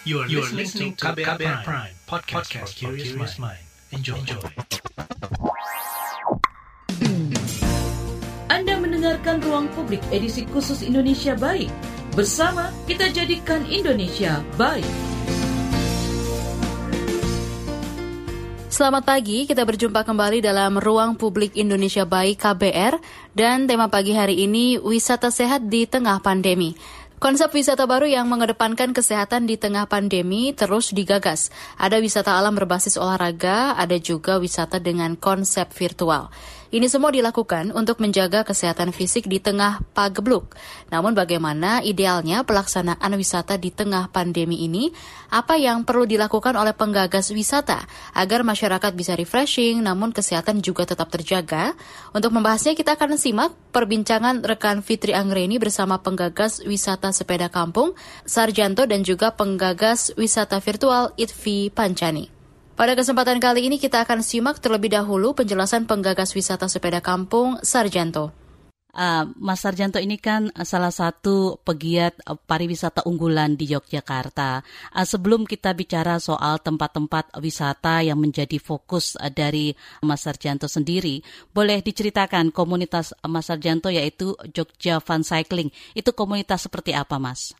You are, you are listening to KBR, KBR Prime, Prime podcast, podcast for curious mind. Enjoy. Enjoy. Anda mendengarkan Ruang Publik edisi khusus Indonesia Baik. Bersama kita jadikan Indonesia baik. Selamat pagi, kita berjumpa kembali dalam Ruang Publik Indonesia Baik KBR dan tema pagi hari ini wisata sehat di tengah pandemi. Konsep wisata baru yang mengedepankan kesehatan di tengah pandemi terus digagas. Ada wisata alam berbasis olahraga, ada juga wisata dengan konsep virtual. Ini semua dilakukan untuk menjaga kesehatan fisik di tengah pagebluk. Namun bagaimana idealnya pelaksanaan wisata di tengah pandemi ini? Apa yang perlu dilakukan oleh penggagas wisata agar masyarakat bisa refreshing namun kesehatan juga tetap terjaga? Untuk membahasnya kita akan simak perbincangan rekan Fitri Anggreni bersama penggagas wisata sepeda kampung, Sarjanto dan juga penggagas wisata virtual Itvi Pancani. Pada kesempatan kali ini kita akan simak terlebih dahulu penjelasan penggagas wisata sepeda kampung Sarjanto. Uh, Mas Sarjanto ini kan salah satu pegiat pariwisata unggulan di Yogyakarta. Uh, sebelum kita bicara soal tempat-tempat wisata yang menjadi fokus uh, dari Mas Sarjanto sendiri, boleh diceritakan komunitas Mas Sarjanto yaitu Jogja Fun Cycling. Itu komunitas seperti apa, Mas?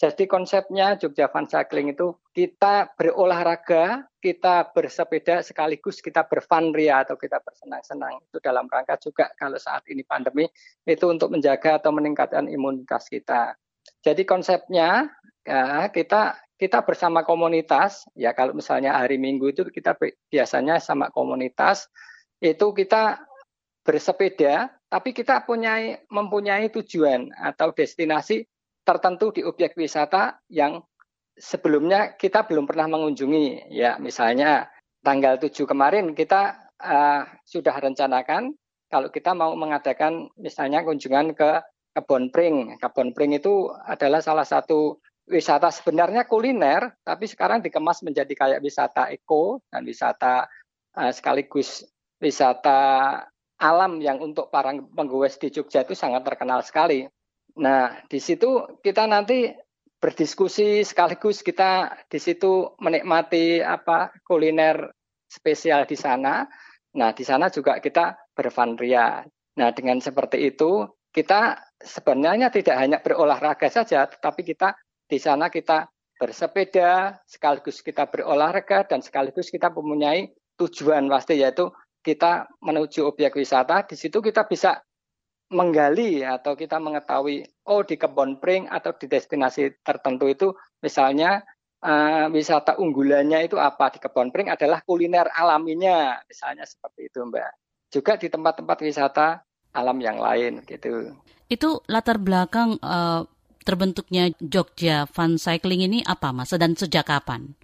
Jadi konsepnya Jogja Fun Cycling itu kita berolahraga, kita bersepeda sekaligus kita berfun ria atau kita bersenang-senang. Itu dalam rangka juga kalau saat ini pandemi itu untuk menjaga atau meningkatkan imunitas kita. Jadi konsepnya ya, kita kita bersama komunitas ya kalau misalnya hari Minggu itu kita biasanya sama komunitas itu kita bersepeda tapi kita punya mempunyai tujuan atau destinasi tertentu di objek wisata yang sebelumnya kita belum pernah mengunjungi. Ya, misalnya tanggal 7 kemarin kita uh, sudah rencanakan kalau kita mau mengadakan misalnya kunjungan ke Kebon Pring. Kebon Pring itu adalah salah satu wisata sebenarnya kuliner, tapi sekarang dikemas menjadi kayak wisata eko dan wisata uh, sekaligus wisata alam yang untuk para penggoes di Jogja itu sangat terkenal sekali. Nah, di situ kita nanti berdiskusi sekaligus kita di situ menikmati apa kuliner spesial di sana. Nah, di sana juga kita berfanria. Nah, dengan seperti itu kita sebenarnya tidak hanya berolahraga saja, tetapi kita di sana kita bersepeda, sekaligus kita berolahraga dan sekaligus kita mempunyai tujuan pasti yaitu kita menuju objek wisata. Di situ kita bisa menggali atau kita mengetahui oh di kebun pring atau di destinasi tertentu itu misalnya uh, wisata unggulannya itu apa di kebun pring adalah kuliner alaminya misalnya seperti itu Mbak. Juga di tempat-tempat wisata alam yang lain gitu. Itu latar belakang uh, terbentuknya Jogja Fun Cycling ini apa Mas dan sejak kapan?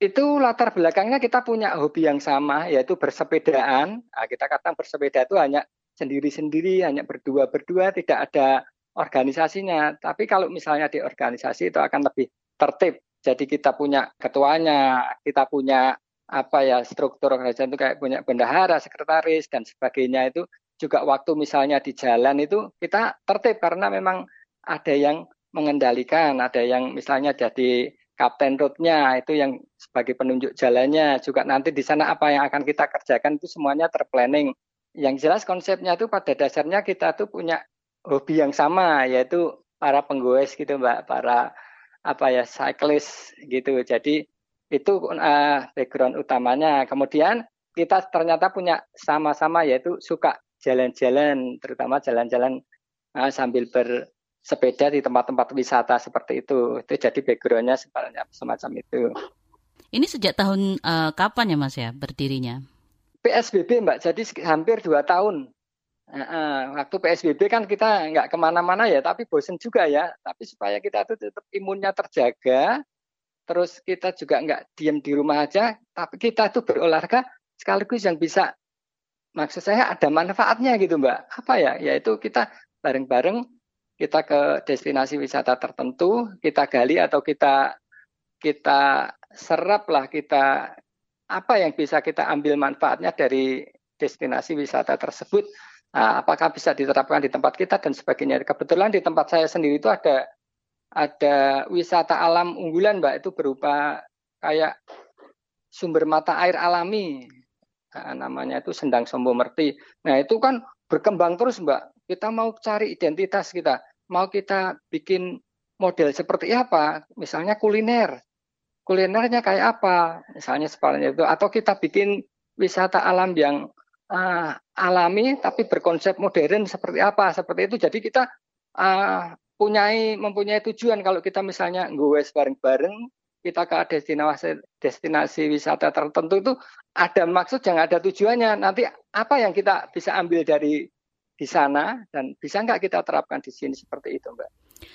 Itu latar belakangnya kita punya hobi yang sama yaitu bersepedaan. Nah, kita katakan bersepeda itu hanya sendiri-sendiri, hanya berdua-berdua, tidak ada organisasinya. Tapi kalau misalnya di organisasi itu akan lebih tertib. Jadi kita punya ketuanya, kita punya apa ya struktur organisasi itu kayak punya bendahara, sekretaris dan sebagainya itu juga waktu misalnya di jalan itu kita tertib karena memang ada yang mengendalikan, ada yang misalnya jadi kapten roadnya itu yang sebagai penunjuk jalannya juga nanti di sana apa yang akan kita kerjakan itu semuanya terplanning yang jelas konsepnya itu pada dasarnya kita tuh punya hobi yang sama yaitu para penggoes gitu mbak. Para apa ya cyclist gitu. Jadi itu uh, background utamanya. Kemudian kita ternyata punya sama-sama yaitu suka jalan-jalan terutama jalan-jalan uh, sambil bersepeda di tempat-tempat wisata seperti itu. Itu jadi backgroundnya semacam itu. Ini sejak tahun uh, kapan ya mas ya berdirinya PSBB Mbak, jadi hampir dua tahun. Nah, waktu PSBB kan kita nggak ke mana-mana ya, tapi bosen juga ya. Tapi supaya kita tuh tetap imunnya terjaga, terus kita juga nggak diem di rumah aja, tapi kita tuh berolahraga sekaligus yang bisa, maksud saya ada manfaatnya gitu Mbak. Apa ya? Yaitu kita bareng-bareng kita ke destinasi wisata tertentu, kita gali atau kita kita serap lah, kita apa yang bisa kita ambil manfaatnya dari destinasi wisata tersebut. Nah, apakah bisa diterapkan di tempat kita dan sebagainya. Kebetulan di tempat saya sendiri itu ada ada wisata alam unggulan Mbak itu berupa kayak sumber mata air alami nah, namanya itu Sendang Sombo Merti. Nah itu kan berkembang terus Mbak. Kita mau cari identitas kita, mau kita bikin model seperti apa, misalnya kuliner. Kulinernya kayak apa, misalnya seperti itu. Atau kita bikin wisata alam yang uh, alami tapi berkonsep modern seperti apa, seperti itu. Jadi kita uh, punyai mempunyai tujuan kalau kita misalnya ngowes bareng-bareng kita ke destinasi destinasi wisata tertentu itu ada maksud yang ada tujuannya nanti apa yang kita bisa ambil dari di sana dan bisa nggak kita terapkan di sini seperti itu mbak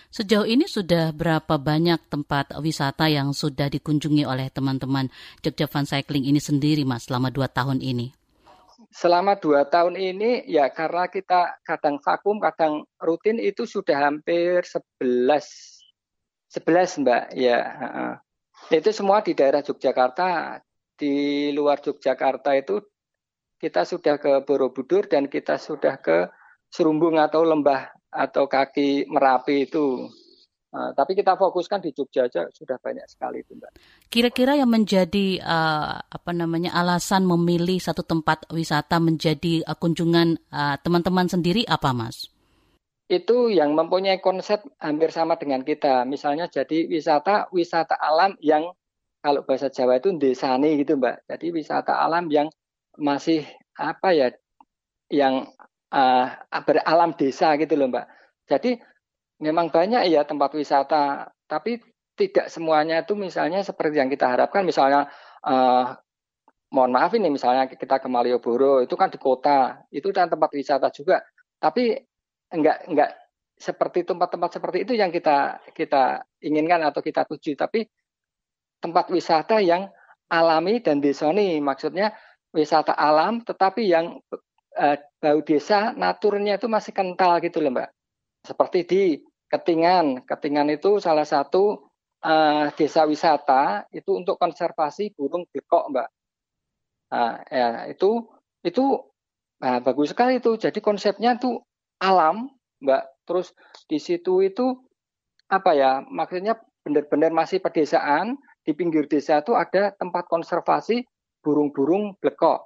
Sejauh ini sudah berapa banyak tempat wisata yang sudah dikunjungi oleh teman-teman Jogja Fun Cycling ini sendiri mas selama dua tahun ini? selama dua tahun ini ya karena kita kadang vakum, kadang rutin itu sudah hampir sebelas sebelas mbak ya. Itu semua di daerah Yogyakarta. Di luar Yogyakarta itu kita sudah ke Borobudur dan kita sudah ke Serumbung atau lembah atau kaki Merapi itu. Uh, tapi kita fokuskan di Jogja aja sudah banyak sekali itu, Mbak. Kira-kira yang menjadi uh, apa namanya alasan memilih satu tempat wisata menjadi uh, kunjungan teman-teman uh, sendiri apa, Mas? Itu yang mempunyai konsep hampir sama dengan kita. Misalnya jadi wisata wisata alam yang kalau bahasa Jawa itu desane gitu, Mbak. Jadi wisata alam yang masih apa ya yang uh, beralam desa gitu loh, Mbak. Jadi memang banyak ya tempat wisata, tapi tidak semuanya itu misalnya seperti yang kita harapkan. Misalnya, uh, mohon maaf ini misalnya kita ke Malioboro itu kan di kota, itu kan tempat wisata juga. Tapi enggak enggak seperti tempat-tempat seperti itu yang kita kita inginkan atau kita tuju. Tapi tempat wisata yang alami dan desoni, maksudnya wisata alam, tetapi yang uh, bau desa naturnya itu masih kental gitu loh mbak. Seperti di Ketingan. Ketingan itu salah satu uh, desa wisata itu untuk konservasi burung bekok, Mbak. Nah, ya, itu itu nah, bagus sekali itu. Jadi konsepnya itu alam, Mbak. Terus di situ itu apa ya? Maksudnya benar-benar masih pedesaan. Di pinggir desa itu ada tempat konservasi burung-burung blekok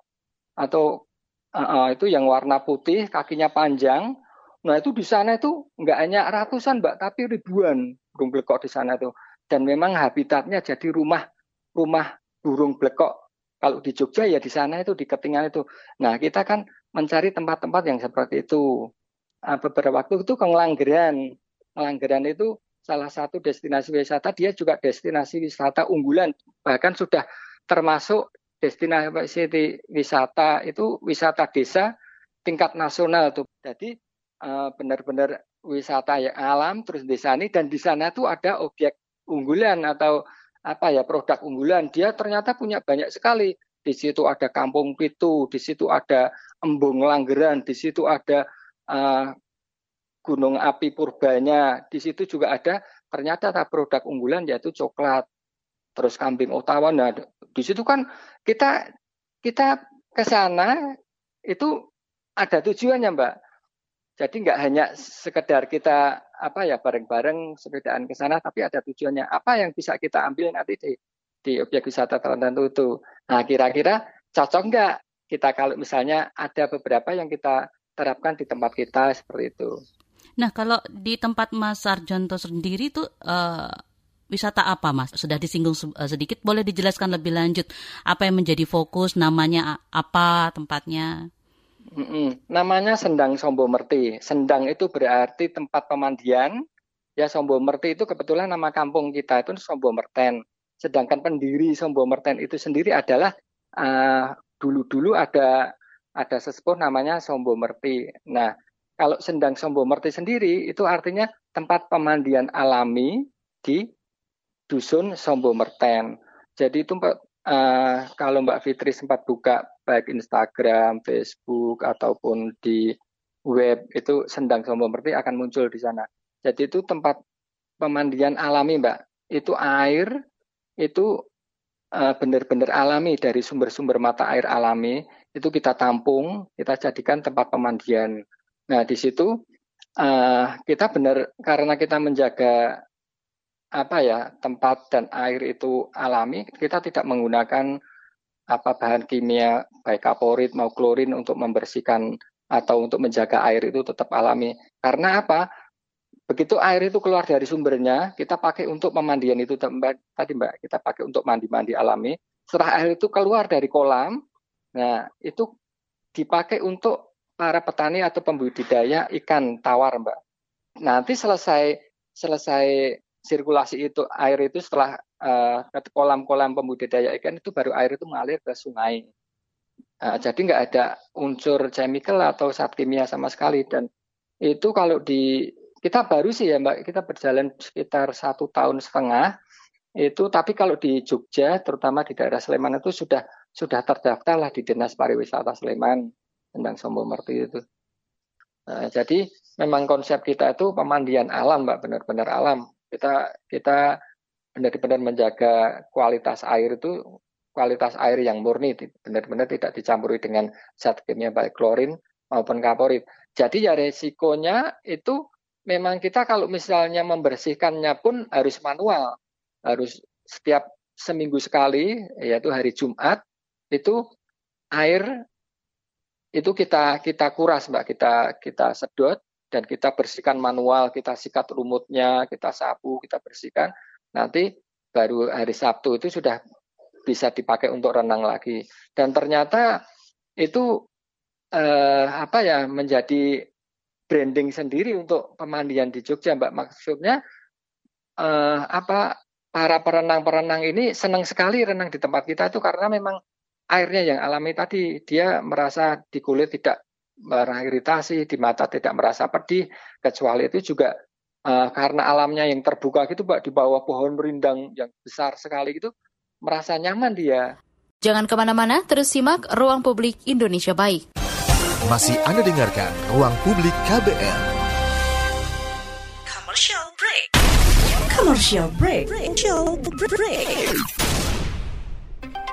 atau uh, itu yang warna putih, kakinya panjang, Nah itu di sana itu nggak hanya ratusan mbak, tapi ribuan burung blekok di sana itu. Dan memang habitatnya jadi rumah rumah burung blekok. Kalau di Jogja ya di sana itu di Ketingan itu. Nah kita kan mencari tempat-tempat yang seperti itu. Nah, beberapa waktu itu ke Ngelanggeran. Ngelanggeran itu salah satu destinasi wisata, dia juga destinasi wisata unggulan. Bahkan sudah termasuk destinasi wisata itu wisata desa tingkat nasional tuh. Jadi uh, benar-benar wisata yang alam terus desa ini dan di sana tuh ada objek unggulan atau apa ya produk unggulan. Dia ternyata punya banyak sekali. Di situ ada kampung pitu di situ ada embung langgeran di situ ada uh, gunung api purbanya di situ juga ada ternyata produk unggulan yaitu coklat terus kambing ottawa nah di situ kan kita kita ke sana itu ada tujuannya mbak jadi nggak hanya sekedar kita apa ya bareng-bareng sepedaan ke sana, tapi ada tujuannya apa yang bisa kita ambil nanti di di objek wisata tertentu itu. Nah kira-kira cocok nggak kita kalau misalnya ada beberapa yang kita terapkan di tempat kita seperti itu. Nah kalau di tempat Mas Sarjonto sendiri itu uh, wisata apa Mas? Sudah disinggung eh, sedikit, boleh dijelaskan lebih lanjut apa yang menjadi fokus, namanya apa, tempatnya? Namanya Sendang Sombo Merti. Sendang itu berarti tempat pemandian. Ya Sombo Merti itu kebetulan nama kampung kita itu Sombo Merten. Sedangkan pendiri Sombo Merten itu sendiri adalah uh, dulu-dulu ada ada sesepuh namanya Sombo Merti. Nah, kalau Sendang Sombo Merti sendiri itu artinya tempat pemandian alami di dusun Sombo Merten. Jadi itu uh, kalau Mbak Fitri sempat buka baik Instagram, Facebook ataupun di web itu Sendang Sombong Merti akan muncul di sana. Jadi itu tempat pemandian alami, Mbak. Itu air itu uh, benar-benar alami dari sumber-sumber mata air alami itu kita tampung, kita jadikan tempat pemandian. Nah di situ uh, kita benar karena kita menjaga apa ya tempat dan air itu alami, kita tidak menggunakan apa bahan kimia baik kaporit mau klorin untuk membersihkan atau untuk menjaga air itu tetap alami. Karena apa? Begitu air itu keluar dari sumbernya, kita pakai untuk pemandian itu tadi Mbak, kita pakai untuk mandi-mandi alami. Setelah air itu keluar dari kolam, nah itu dipakai untuk para petani atau pembudidaya ikan tawar, Mbak. Nanti selesai selesai sirkulasi itu air itu setelah uh, kolam-kolam pembudidaya ikan itu baru air itu mengalir ke sungai. Uh, jadi nggak ada unsur chemical atau zat kimia sama sekali dan itu kalau di kita baru sih ya mbak kita berjalan sekitar satu tahun setengah itu tapi kalau di Jogja terutama di daerah Sleman itu sudah sudah terdaftar lah di Dinas Pariwisata Sleman tentang Sombo Merti itu. Nah, jadi memang konsep kita itu pemandian alam, Mbak, benar-benar alam. Kita kita benar-benar menjaga kualitas air itu kualitas air yang murni, benar-benar tidak dicampuri dengan zat kimia baik klorin maupun kaporit. Jadi ya resikonya itu memang kita kalau misalnya membersihkannya pun harus manual, harus setiap seminggu sekali, yaitu hari Jumat itu air itu kita kita kuras mbak, kita kita sedot dan kita bersihkan manual, kita sikat lumutnya, kita sapu, kita bersihkan. Nanti baru hari Sabtu itu sudah bisa dipakai untuk renang lagi. Dan ternyata itu eh, apa ya menjadi branding sendiri untuk pemandian di Jogja, Mbak. Maksudnya eh, apa para perenang-perenang ini senang sekali renang di tempat kita itu karena memang airnya yang alami tadi dia merasa di kulit tidak beriritasi, di mata tidak merasa pedih, kecuali itu juga uh, karena alamnya yang terbuka gitu, Pak, di bawah pohon rindang yang besar sekali gitu, merasa nyaman dia. Jangan ke mana-mana, terus simak Ruang Publik Indonesia Baik. Masih Anda dengarkan Ruang Publik KBR. Commercial break. Commercial break. Commercial break.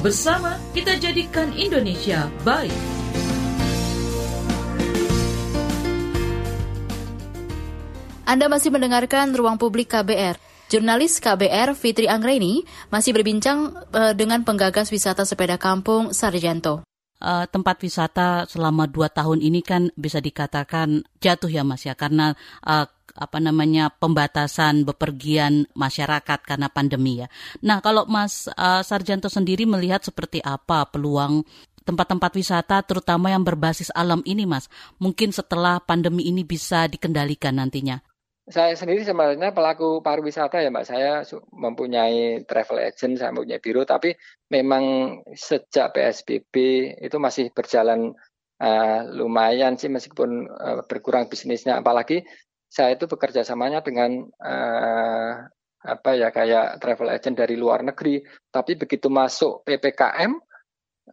Bersama kita jadikan Indonesia baik. Anda masih mendengarkan Ruang Publik KBR. Jurnalis KBR Fitri Anggreni masih berbincang uh, dengan penggagas wisata sepeda kampung Sarjanto. Uh, tempat wisata selama dua tahun ini kan bisa dikatakan jatuh ya mas ya karena uh, apa namanya pembatasan bepergian masyarakat karena pandemi ya. Nah kalau Mas uh, Sarjanto sendiri melihat seperti apa peluang tempat-tempat wisata terutama yang berbasis alam ini Mas, mungkin setelah pandemi ini bisa dikendalikan nantinya saya sendiri sebenarnya pelaku pariwisata ya Mbak. Saya mempunyai travel agent, saya mempunyai biro, tapi memang sejak PSBB itu masih berjalan uh, lumayan sih meskipun uh, berkurang bisnisnya. Apalagi saya itu bekerja samanya dengan uh, apa ya kayak travel agent dari luar negeri. Tapi begitu masuk PPKM,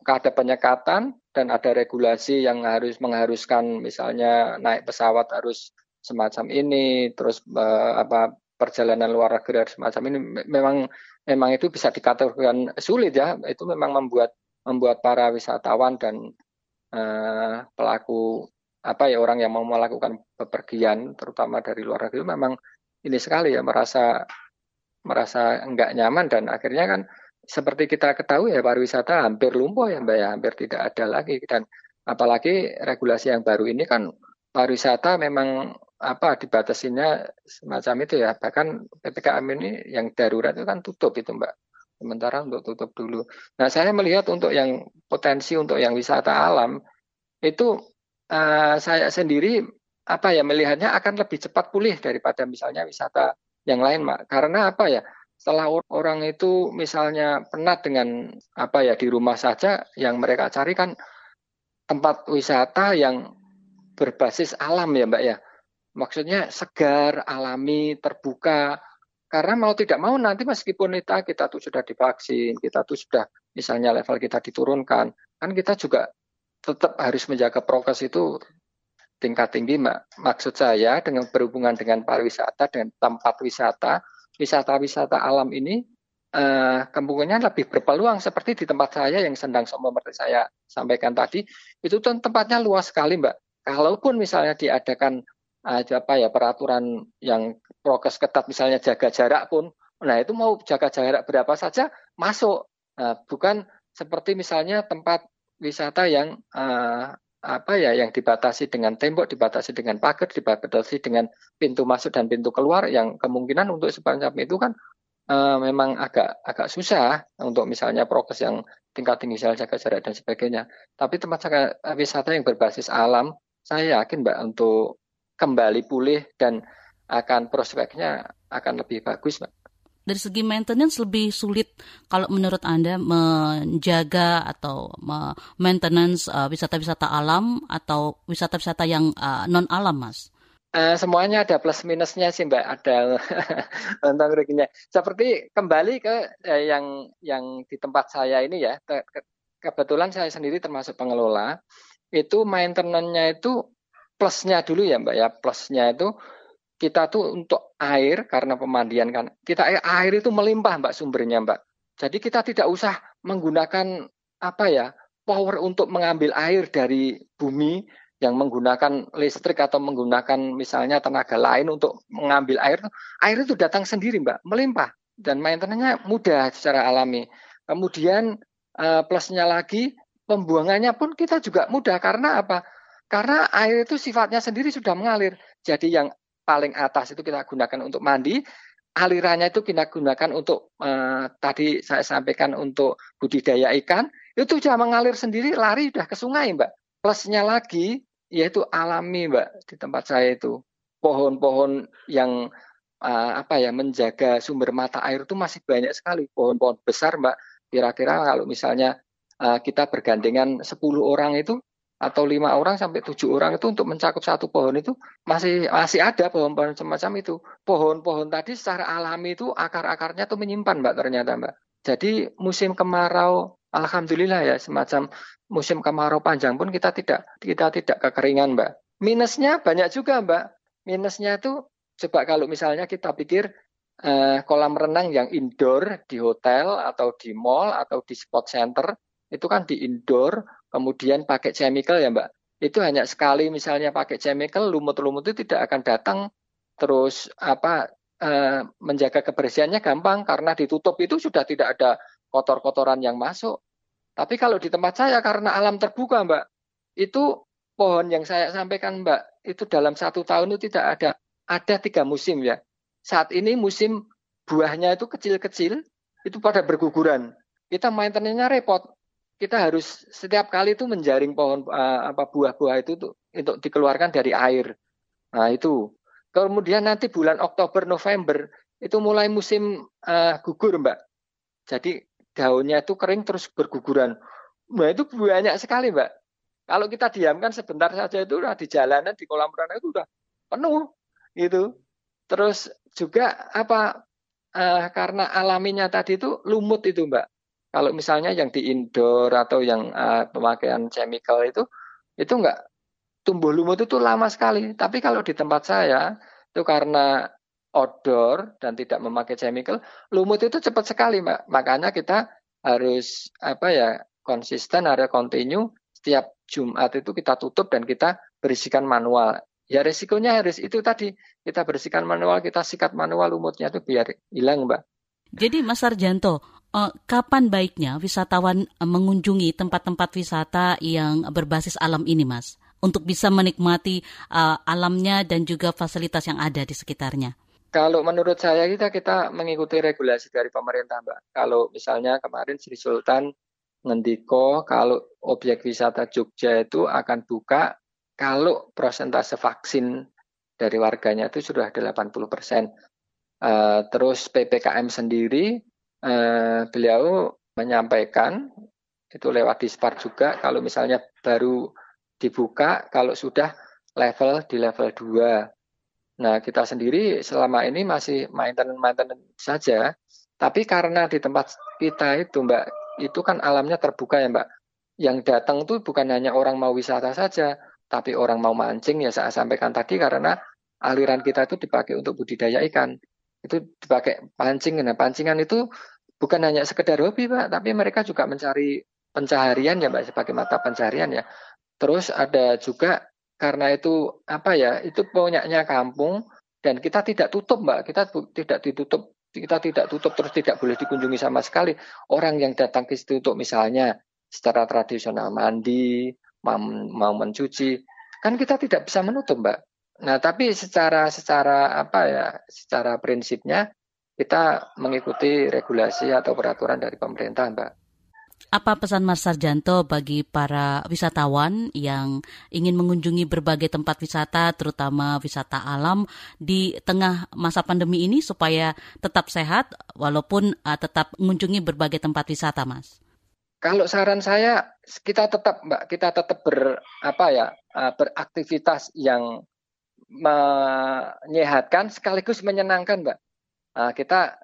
ada penyekatan dan ada regulasi yang harus mengharuskan misalnya naik pesawat harus semacam ini, terus uh, apa perjalanan luar negeri semacam ini memang memang itu bisa dikatakan sulit ya. Itu memang membuat membuat para wisatawan dan uh, pelaku apa ya orang yang mau melakukan bepergian terutama dari luar negeri memang ini sekali ya merasa merasa enggak nyaman dan akhirnya kan seperti kita ketahui ya pariwisata hampir lumpuh ya Mbak ya, hampir tidak ada lagi. Dan apalagi regulasi yang baru ini kan pariwisata memang apa dibatasinya semacam itu ya. Bahkan ppkm ini yang darurat itu kan tutup itu mbak. Sementara untuk tutup dulu. Nah saya melihat untuk yang potensi untuk yang wisata alam itu uh, saya sendiri apa ya melihatnya akan lebih cepat pulih daripada misalnya wisata yang lain mbak karena apa ya setelah orang itu misalnya penat dengan apa ya di rumah saja yang mereka cari kan tempat wisata yang berbasis alam ya mbak ya. Maksudnya segar alami terbuka. Karena mau tidak mau nanti meskipun kita kita tuh sudah divaksin kita tuh sudah misalnya level kita diturunkan kan kita juga tetap harus menjaga prokes itu tingkat tinggi mbak. Maksud saya dengan berhubungan dengan pariwisata dengan tempat wisata wisata-wisata alam ini uh, kemungkinan lebih berpeluang seperti di tempat saya yang sedang seperti saya sampaikan tadi itu tempatnya luas sekali mbak. Kalaupun misalnya diadakan uh, apa ya peraturan yang prokes ketat misalnya jaga jarak pun nah itu mau jaga jarak berapa saja masuk. Uh, bukan seperti misalnya tempat wisata yang uh, apa ya yang dibatasi dengan tembok, dibatasi dengan pagar, dibatasi dengan pintu masuk dan pintu keluar yang kemungkinan untuk sepanjang itu kan uh, memang agak agak susah untuk misalnya prokes yang tingkat tinggi sel jaga jarak dan sebagainya. Tapi tempat wisata yang berbasis alam, saya yakin Mbak untuk kembali pulih dan akan prospeknya akan lebih bagus Mbak dari segi maintenance lebih sulit kalau menurut Anda menjaga atau maintenance uh, wisata-wisata alam atau wisata-wisata yang uh, non alam, Mas? Uh, semuanya ada plus minusnya sih Mbak, ada tentang ruginya. Seperti kembali ke uh, yang yang di tempat saya ini ya, ke, kebetulan saya sendiri termasuk pengelola, itu maintenance-nya itu plusnya dulu ya Mbak ya, plusnya itu kita tuh untuk air karena pemandian kan kita air itu melimpah mbak sumbernya mbak. Jadi kita tidak usah menggunakan apa ya power untuk mengambil air dari bumi yang menggunakan listrik atau menggunakan misalnya tenaga lain untuk mengambil air air itu datang sendiri mbak melimpah. Dan maintenance mudah secara alami. Kemudian eh, plusnya lagi pembuangannya pun kita juga mudah. Karena apa? Karena air itu sifatnya sendiri sudah mengalir. Jadi yang paling atas itu kita gunakan untuk mandi, alirannya itu kita gunakan untuk eh, tadi saya sampaikan untuk budidaya ikan, itu sudah mengalir sendiri, lari sudah ke sungai, Mbak. Plusnya lagi yaitu alami, Mbak, di tempat saya itu. Pohon-pohon yang uh, apa ya menjaga sumber mata air itu masih banyak sekali pohon-pohon besar, Mbak. Kira-kira kalau misalnya uh, kita bergandengan 10 orang itu atau lima orang sampai tujuh orang itu untuk mencakup satu pohon itu masih masih ada pohon-pohon semacam itu. Pohon-pohon tadi secara alami itu akar-akarnya tuh menyimpan mbak ternyata mbak. Jadi musim kemarau, alhamdulillah ya semacam musim kemarau panjang pun kita tidak kita tidak kekeringan mbak. Minusnya banyak juga mbak. Minusnya itu coba kalau misalnya kita pikir eh, kolam renang yang indoor di hotel atau di mall atau di spot center itu kan di indoor kemudian pakai chemical ya Mbak, itu hanya sekali misalnya pakai chemical, lumut-lumut itu tidak akan datang terus apa eh, menjaga kebersihannya gampang karena ditutup itu sudah tidak ada kotor-kotoran yang masuk. Tapi kalau di tempat saya karena alam terbuka Mbak, itu pohon yang saya sampaikan Mbak, itu dalam satu tahun itu tidak ada. Ada tiga musim ya. Saat ini musim buahnya itu kecil-kecil, itu pada berguguran. Kita maintenance-nya repot kita harus setiap kali itu menjaring pohon uh, apa buah-buah itu untuk, untuk dikeluarkan dari air. Nah, itu. Kemudian nanti bulan Oktober November itu mulai musim uh, gugur, Mbak. Jadi daunnya itu kering terus berguguran. Nah, itu banyak sekali, Mbak. Kalau kita diamkan sebentar saja itu udah di jalanan di kolam renang itu udah penuh gitu. Terus juga apa uh, karena alaminya tadi itu lumut itu, Mbak kalau misalnya yang di indoor atau yang uh, pemakaian chemical itu itu enggak tumbuh lumut itu lama sekali. Tapi kalau di tempat saya itu karena outdoor dan tidak memakai chemical, lumut itu cepat sekali, Mbak. Makanya kita harus apa ya konsisten, area kontinu setiap Jumat itu kita tutup dan kita berisikan manual. Ya resikonya harus itu tadi kita bersihkan manual, kita sikat manual lumutnya itu biar hilang, Mbak. Jadi Mas Sarjanto, uh, kapan baiknya wisatawan uh, mengunjungi tempat-tempat wisata yang berbasis alam ini, Mas? Untuk bisa menikmati uh, alamnya dan juga fasilitas yang ada di sekitarnya. Kalau menurut saya kita kita mengikuti regulasi dari pemerintah, Mbak. Kalau misalnya kemarin Sri Sultan ngendiko kalau objek wisata Jogja itu akan buka kalau prosentase vaksin dari warganya itu sudah 80 persen. Uh, terus PPKM sendiri uh, beliau menyampaikan itu lewat dispar juga kalau misalnya baru dibuka kalau sudah level di level 2. Nah, kita sendiri selama ini masih maintenance-maintenance saja, tapi karena di tempat kita itu Mbak, itu kan alamnya terbuka ya Mbak. Yang datang tuh bukan hanya orang mau wisata saja, tapi orang mau mancing ya saya sampaikan tadi karena aliran kita itu dipakai untuk budidaya ikan itu dipakai pancing. Nah, pancingan itu bukan hanya sekedar hobi, Pak, tapi mereka juga mencari pencaharian ya, Mbak, sebagai mata pencaharian ya. Terus ada juga karena itu apa ya, itu punyanya kampung dan kita tidak tutup, Mbak. Kita tidak ditutup kita tidak tutup terus tidak boleh dikunjungi sama sekali. Orang yang datang ke situ untuk misalnya secara tradisional mandi, mau mencuci, kan kita tidak bisa menutup, Mbak. Nah, tapi secara secara apa ya, secara prinsipnya kita mengikuti regulasi atau peraturan dari pemerintah, Mbak. Apa pesan Mas Sarjanto bagi para wisatawan yang ingin mengunjungi berbagai tempat wisata, terutama wisata alam di tengah masa pandemi ini supaya tetap sehat walaupun uh, tetap mengunjungi berbagai tempat wisata, Mas? Kalau saran saya kita tetap Mbak, kita tetap ber apa ya, uh, beraktivitas yang menyehatkan sekaligus menyenangkan, Mbak. Nah, kita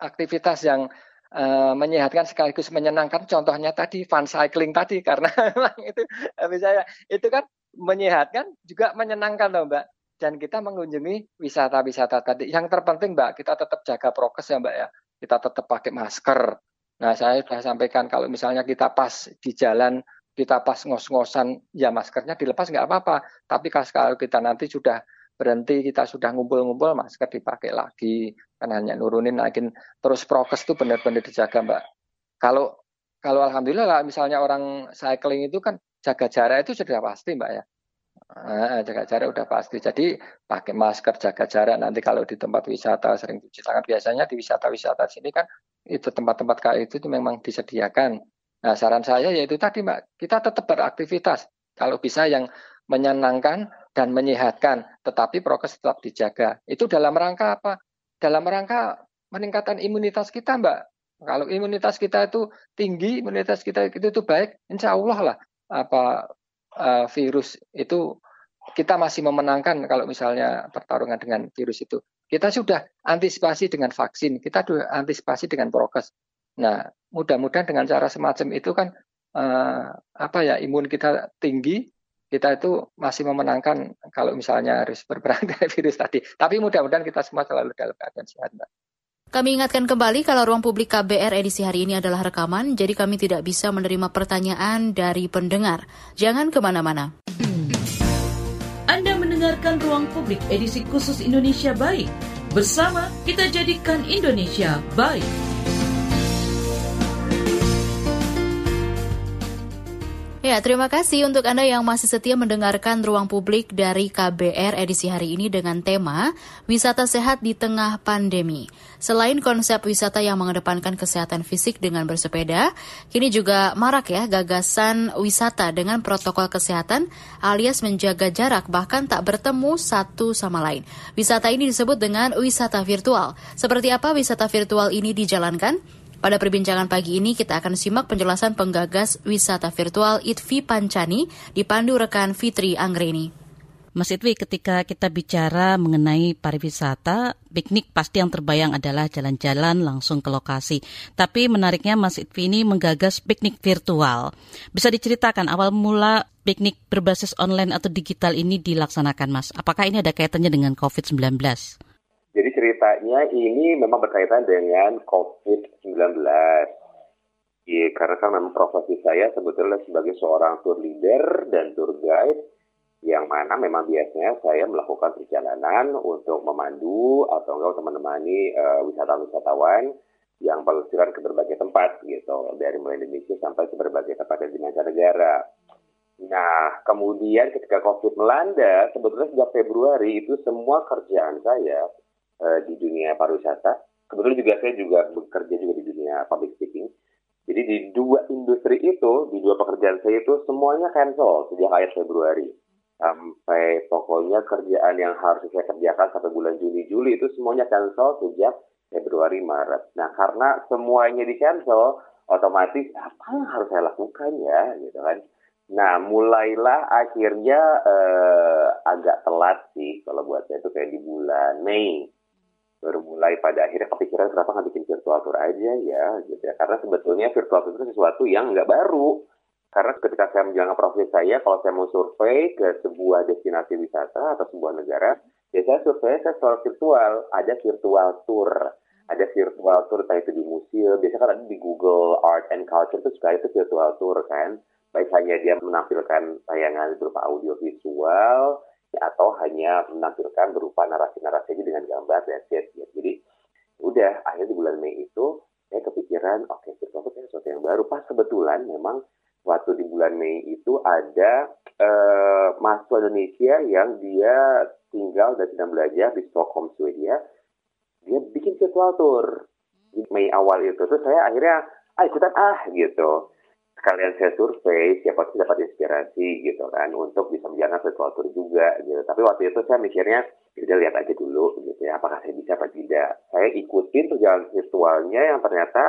aktivitas yang uh, menyehatkan sekaligus menyenangkan. Contohnya tadi fun cycling tadi karena memang itu saya itu kan menyehatkan juga menyenangkan loh, Mbak. Dan kita mengunjungi wisata-wisata tadi. Yang terpenting, Mbak, kita tetap jaga prokes ya, Mbak ya. Kita tetap pakai masker. Nah, saya sudah sampaikan kalau misalnya kita pas di jalan kita pas ngos-ngosan ya maskernya dilepas nggak apa-apa. Tapi kalau kita nanti sudah berhenti kita sudah ngumpul-ngumpul masker dipakai lagi. Kan hanya nurunin lagi. Terus prokes itu benar-benar dijaga mbak. Kalau kalau alhamdulillah lah misalnya orang cycling itu kan jaga jarak itu sudah pasti mbak ya. Nah, jaga jarak udah pasti. Jadi pakai masker jaga jarak. Nanti kalau di tempat wisata sering cuci tangan biasanya di wisata-wisata sini kan itu tempat-tempat kayak itu, itu memang disediakan Nah, saran saya yaitu tadi Mbak, kita tetap beraktivitas. Kalau bisa yang menyenangkan dan menyehatkan, tetapi prokes tetap dijaga. Itu dalam rangka apa? Dalam rangka meningkatkan imunitas kita, Mbak. Kalau imunitas kita itu tinggi, imunitas kita itu, itu baik, insya Allah lah apa uh, virus itu kita masih memenangkan kalau misalnya pertarungan dengan virus itu. Kita sudah antisipasi dengan vaksin, kita sudah antisipasi dengan prokes. Nah, mudah-mudahan dengan cara semacam itu kan uh, apa ya imun kita tinggi, kita itu masih memenangkan kalau misalnya harus berperang dengan virus tadi. Tapi mudah-mudahan kita semua selalu dalam keadaan sehat, Mbak. Kami ingatkan kembali kalau ruang publik KBR edisi hari ini adalah rekaman, jadi kami tidak bisa menerima pertanyaan dari pendengar. Jangan ke mana-mana. Anda mendengarkan ruang publik edisi khusus Indonesia Baik. Bersama kita jadikan Indonesia baik. Ya, terima kasih untuk Anda yang masih setia mendengarkan ruang publik dari KBR edisi hari ini dengan tema Wisata Sehat di Tengah Pandemi. Selain konsep wisata yang mengedepankan kesehatan fisik dengan bersepeda, kini juga marak ya gagasan wisata dengan protokol kesehatan alias menjaga jarak bahkan tak bertemu satu sama lain. Wisata ini disebut dengan wisata virtual. Seperti apa wisata virtual ini dijalankan? Pada perbincangan pagi ini kita akan simak penjelasan penggagas wisata virtual Itvi Pancani dipandu rekan Fitri Anggreni. Mas Itwi, ketika kita bicara mengenai pariwisata, piknik pasti yang terbayang adalah jalan-jalan langsung ke lokasi. Tapi menariknya Mas Itwi ini menggagas piknik virtual. Bisa diceritakan awal mula piknik berbasis online atau digital ini dilaksanakan, Mas? Apakah ini ada kaitannya dengan COVID-19? Jadi ceritanya ini memang berkaitan dengan COVID-19. Iya, karena kan memang profesi saya sebetulnya sebagai seorang tour leader dan tour guide. yang mana memang biasanya saya melakukan perjalanan untuk memandu atau enggak untuk menemani uh, wisatawan-wisatawan yang pelesiran ke berbagai tempat gitu dari mulai Indonesia sampai ke berbagai tempat di mancanegara. Nah, kemudian ketika COVID melanda, sebetulnya sejak Februari itu semua kerjaan saya uh, di dunia pariwisata, kebetulan juga saya juga bekerja juga di dunia public speaking. Jadi di dua industri itu, di dua pekerjaan saya itu semuanya cancel sejak akhir Februari sampai pokoknya kerjaan yang harus saya kerjakan sampai bulan Juni Juli itu semuanya cancel sejak Februari Maret. Nah karena semuanya di cancel, otomatis apa yang harus saya lakukan ya gitu kan. Nah mulailah akhirnya eh, agak telat sih kalau buat saya itu kayak di bulan Mei baru mulai pada akhirnya kepikiran kenapa nggak bikin virtual tour aja ya gitu ya karena sebetulnya virtual tour itu sesuatu yang nggak baru karena ketika saya menjalankan profesi saya, kalau saya mau survei ke sebuah destinasi wisata atau sebuah negara, ya saya survei saya secara virtual. Ada virtual tour. Ada virtual tour, entah itu di museum. Biasanya kan ada di Google Art and Culture itu suka itu virtual tour kan. Baik hanya dia menampilkan tayangan berupa audio visual, atau hanya menampilkan berupa narasi-narasi dengan gambar dan set. Ya. Jadi udah akhirnya di bulan Mei itu saya kepikiran oke okay, virtual tour sesuatu yang baru pas kebetulan memang waktu di bulan Mei itu ada uh, mahasiswa Indonesia yang dia tinggal dan sedang belajar di Stockholm, Swedia. Dia bikin virtual tour di Mei awal itu. Terus saya akhirnya, ah ikutan ah gitu. Sekalian saya survei, siapa sih dapat inspirasi gitu kan, untuk bisa menjalankan virtual tour juga gitu. Tapi waktu itu saya mikirnya, kita lihat aja dulu gitu ya, apakah saya bisa apa tidak. Saya ikutin perjalanan virtualnya yang ternyata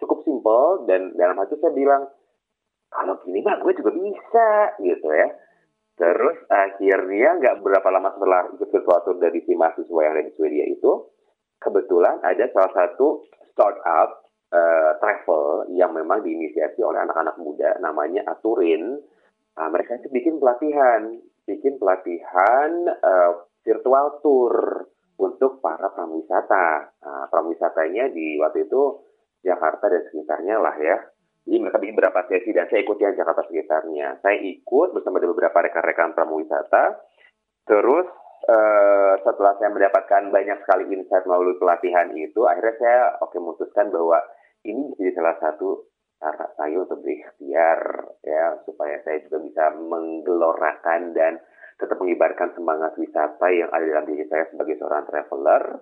cukup simpel dan dalam hati saya bilang, kalau gini mah gue juga bisa gitu ya. Terus akhirnya nggak berapa lama setelah ikut virtual tour dari si mahasiswa yang ada di Swedia itu, kebetulan ada salah satu startup uh, travel yang memang diinisiasi oleh anak-anak muda, namanya Aturin. Nah, mereka itu bikin pelatihan, bikin pelatihan uh, virtual tour untuk para pramuwisata. Nah, pramuwisatanya di waktu itu Jakarta dan sekitarnya lah ya. Jadi mereka bikin beberapa sesi dan saya ikut yang Jakarta sekitarnya. Saya ikut bersama dengan beberapa rekan-rekan pramuwisata. Terus uh, setelah saya mendapatkan banyak sekali insight melalui pelatihan itu, akhirnya saya oke okay, memutuskan bahwa ini bisa jadi salah satu cara saya untuk berikhtiar ya supaya saya juga bisa menggelorakan dan tetap mengibarkan semangat wisata yang ada dalam diri saya sebagai seorang traveler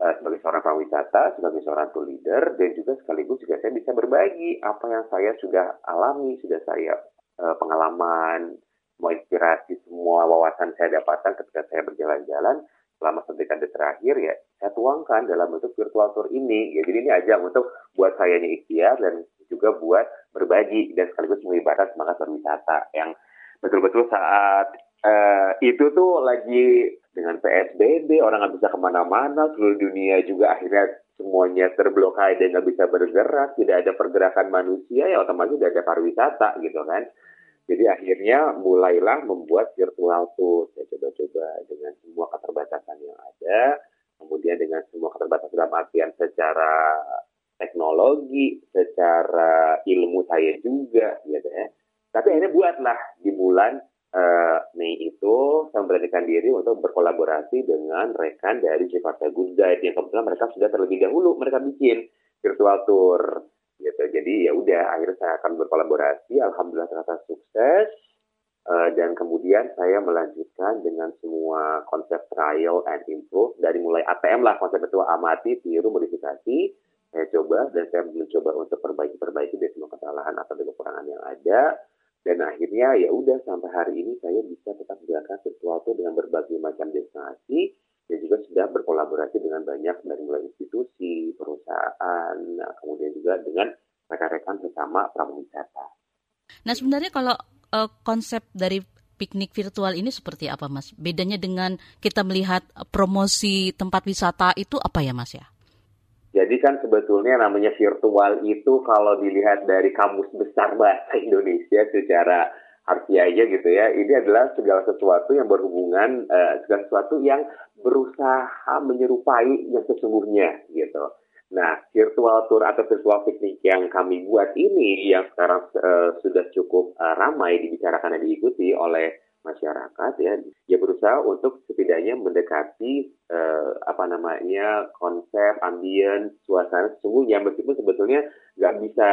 uh, sebagai seorang pariwisata, sebagai seorang tour leader, dan juga sekaligus juga saya bisa berbagi apa yang saya sudah alami, sudah saya uh, pengalaman, semua inspirasi, semua wawasan saya dapatkan ketika saya berjalan-jalan selama satu dekade terakhir ya saya tuangkan dalam bentuk virtual tour ini. Ya, jadi ini aja untuk buat saya ikhtiar dan juga buat berbagi dan sekaligus mengibarkan semangat berwisata yang betul-betul saat uh, itu tuh lagi dengan PSBB orang nggak bisa ke mana-mana seluruh dunia juga akhirnya semuanya terblokade nggak bisa bergerak tidak ada pergerakan manusia ya otomatis tidak ada pariwisata gitu kan jadi akhirnya mulailah membuat virtual tour. Saya coba-coba dengan semua keterbatasan yang ada kemudian dengan semua keterbatasan dalam artian secara teknologi secara ilmu saya juga gitu ya. Tapi akhirnya buatlah di bulan uh, Mei itu saya memberanikan diri untuk berkolaborasi dengan rekan dari Jakarta Good Guide yang kebetulan mereka sudah terlebih dahulu mereka bikin virtual tour gitu. Jadi ya udah akhirnya saya akan berkolaborasi. Alhamdulillah ternyata sukses. Uh, dan kemudian saya melanjutkan dengan semua konsep trial and improve dari mulai ATM lah konsep itu amati, tiru, modifikasi. Saya coba dan saya mencoba untuk perbaiki-perbaiki dari semua kesalahan atau kekurangan yang ada dan akhirnya ya udah sampai hari ini saya bisa tetap menjalankan tour dengan berbagai macam destinasi dan juga sudah berkolaborasi dengan banyak dari mulai institusi, perusahaan, nah, kemudian juga dengan rekan-rekan sesama prawisata. Nah sebenarnya kalau uh, konsep dari piknik virtual ini seperti apa mas? Bedanya dengan kita melihat promosi tempat wisata itu apa ya mas ya? Jadi kan sebetulnya namanya virtual itu kalau dilihat dari kamus besar bahasa Indonesia secara harfiahnya gitu ya, ini adalah segala sesuatu yang berhubungan, uh, segala sesuatu yang berusaha menyerupai yang sesungguhnya gitu. Nah, virtual tour atau virtual piknik yang kami buat ini, yang sekarang uh, sudah cukup uh, ramai dibicarakan dan diikuti oleh masyarakat ya ya berusaha untuk setidaknya mendekati eh, apa namanya konsep ambien suasana sesungguhnya meskipun sebetulnya nggak bisa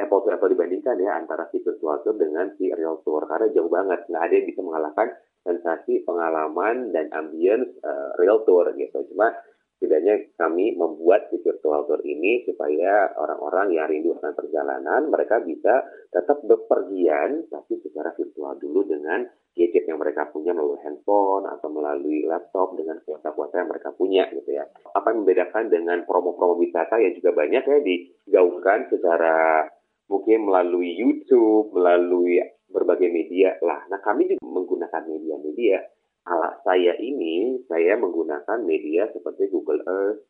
apple to apple dibandingkan ya antara si virtual tour dengan si real tour. Karena jauh banget. Nggak ada yang bisa mengalahkan sensasi pengalaman dan ambience uh, real tour gitu. Cuma setidaknya kami membuat si virtual tour ini supaya orang-orang yang rindu akan perjalanan mereka bisa tetap bepergian tapi secara virtual dulu dengan gadget yang mereka punya melalui handphone atau melalui laptop dengan kuota-kuota yang mereka punya gitu ya. Apa yang membedakan dengan promo-promo wisata yang juga banyak ya digaungkan secara mungkin melalui YouTube, melalui berbagai media lah. Nah kami juga menggunakan media-media ala saya ini, saya menggunakan media seperti Google Earth,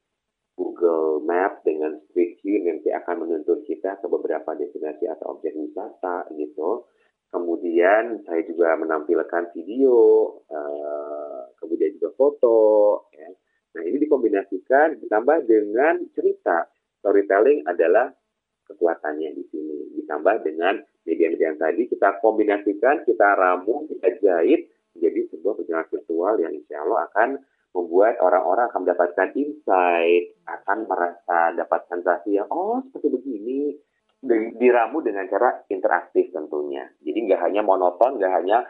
Google Map dengan Street View nanti akan menuntun kita ke beberapa destinasi atau objek wisata gitu. Kemudian saya juga menampilkan video, uh, kemudian juga foto. Ya. Nah ini dikombinasikan ditambah dengan cerita. Storytelling adalah kekuatannya di sini. Ditambah dengan media-media yang tadi kita kombinasikan, kita ramu, kita jahit, jadi sebuah perjalanan virtual yang insya Allah akan membuat orang-orang akan mendapatkan insight, akan merasa dapat sensasi yang oh seperti begini, diramu dengan cara interaktif tentunya. Jadi nggak hanya monoton, nggak hanya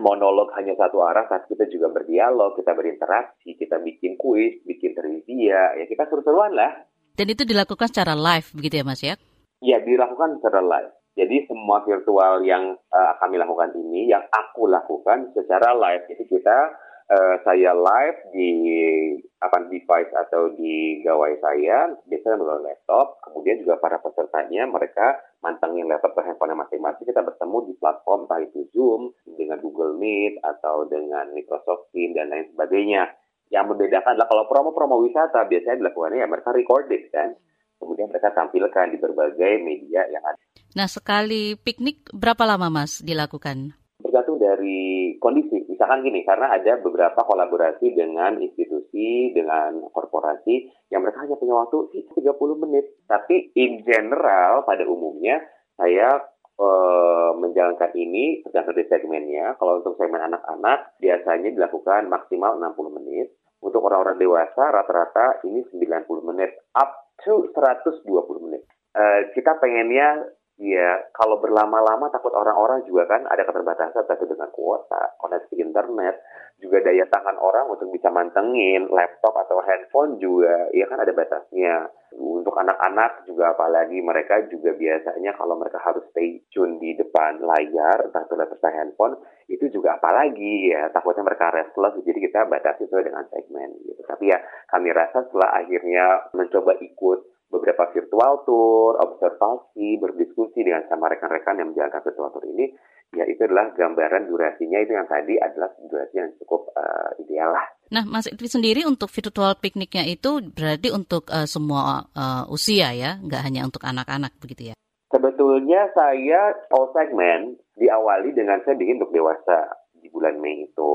monolog hanya satu arah, tapi kita juga berdialog, kita berinteraksi, kita bikin kuis, bikin trivia, ya kita seru-seruan lah. Dan itu dilakukan secara live begitu ya Mas ya? Ya, dilakukan secara live. Jadi semua virtual yang uh, kami lakukan ini, yang aku lakukan secara live. Jadi kita, uh, saya live di apa device atau di gawai saya, biasanya melalui laptop. Kemudian juga para pesertanya, mereka mantengin laptop atau handphone masing-masing. Kita bertemu di platform, entah itu Zoom, dengan Google Meet, atau dengan Microsoft Teams, dan lain sebagainya. Yang membedakan adalah kalau promo-promo wisata biasanya dilakukannya ya mereka recorded kan kemudian mereka tampilkan di berbagai media yang ada. Nah, sekali piknik berapa lama Mas dilakukan? Bergantung dari kondisi. Misalkan gini, karena ada beberapa kolaborasi dengan institusi, dengan korporasi, yang mereka hanya punya waktu 30 menit. Tapi in general, pada umumnya, saya uh, menjalankan ini tergantung dari segmennya. Kalau untuk segmen anak-anak, biasanya dilakukan maksimal 60 menit. Untuk orang-orang dewasa, rata-rata ini 90 menit. Up to 120 menit. Uh, kita pengennya ya kalau berlama-lama takut orang-orang juga kan ada keterbatasan tapi dengan kuota, koneksi internet, juga daya tangan orang untuk bisa mantengin laptop atau handphone juga ya kan ada batasnya. Untuk anak-anak juga apalagi mereka juga biasanya kalau mereka harus stay tune di depan layar entah itu laptop atau handphone itu juga apalagi ya takutnya mereka restless jadi kita batasi sesuai dengan segmen. Tapi ya kami rasa setelah akhirnya mencoba ikut beberapa virtual tour, observasi, berdiskusi dengan sama rekan-rekan yang menjalankan virtual tour ini, ya itu adalah gambaran durasinya itu yang tadi adalah durasi yang cukup uh, ideal lah. Nah, Mas Itwi sendiri untuk virtual pikniknya itu berarti untuk uh, semua uh, usia ya, nggak hanya untuk anak-anak begitu ya? Sebetulnya saya all segment diawali dengan saya bikin untuk dewasa di bulan Mei itu.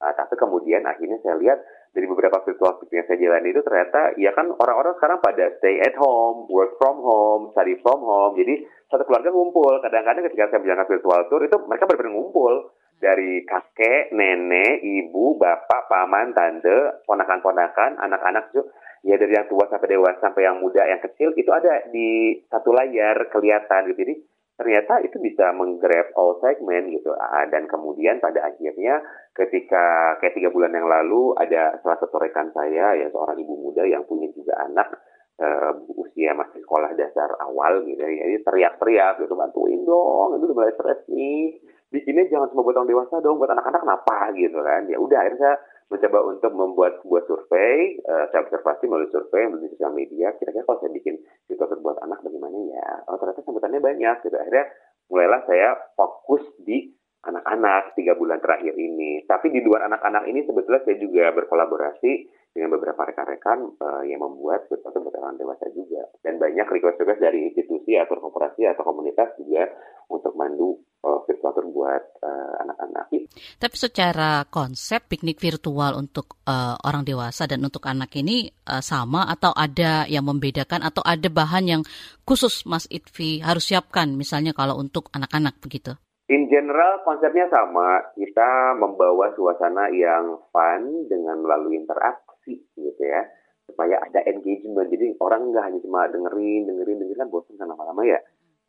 Nah, tapi kemudian akhirnya saya lihat dari beberapa virtual speaking yang saya jalani itu ternyata ya kan orang-orang sekarang pada stay at home, work from home, study from home. Jadi satu keluarga ngumpul. Kadang-kadang ketika saya menjalankan virtual tour itu mereka benar-benar ngumpul dari kakek, nenek, ibu, bapak, paman, tante, ponakan-ponakan, anak-anak juga. Ya dari yang tua sampai dewasa sampai yang muda, yang kecil itu ada di satu layar kelihatan gitu. Jadi ternyata itu bisa menggrab all segment gitu. Ah, dan kemudian pada akhirnya ketika kayak tiga bulan yang lalu ada salah satu rekan saya ya seorang ibu muda yang punya juga anak uh, usia masih sekolah dasar awal gitu ya. Jadi teriak-teriak gitu bantuin dong itu udah mulai stres nih. Bikinnya jangan cuma buat orang dewasa dong buat anak-anak kenapa? Gitu kan. Ya udah akhirnya saya mencoba untuk membuat sebuah survei, uh, saya observasi melalui survei melalui sosial media, kira-kira kalau saya bikin situasi buat anak bagaimana ya? Oh ternyata sambutannya banyak gitu. Akhirnya mulailah saya fokus di anak-anak tiga bulan terakhir ini. Tapi di luar anak-anak ini sebetulnya saya juga berkolaborasi dengan beberapa rekan-rekan uh, yang membuat sesuatu buat orang dewasa juga. Dan banyak request-request dari institusi atau korporasi atau komunitas juga untuk mandu uh, virtual buat uh, anak-anak. Tapi secara konsep piknik virtual untuk uh, orang dewasa dan untuk anak ini uh, sama atau ada yang membedakan atau ada bahan yang khusus Mas Itvi harus siapkan misalnya kalau untuk anak-anak begitu? In general konsepnya sama, kita membawa suasana yang fun dengan melalui interaksi gitu ya, supaya ada engagement. Jadi orang nggak hanya cuma dengerin, dengerin, dengerin kan bosan kan lama-lama ya.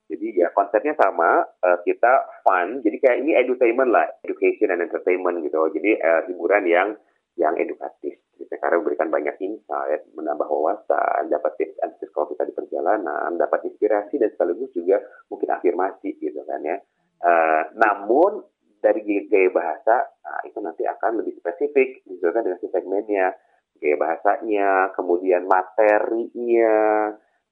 Jadi ya konsepnya sama, uh, kita fun. Jadi kayak ini edutainment lah, education and entertainment gitu. Jadi uh, hiburan yang yang edukatif. Gitu. Karena memberikan banyak insight, menambah wawasan, dapat tips and tricks kalau kita di perjalanan, dapat inspirasi dan sekaligus juga mungkin afirmasi gitu kan ya. Uh, namun dari gaya bahasa nah, itu nanti akan lebih spesifik misalkan dengan si segmennya, gaya bahasanya, kemudian materinya,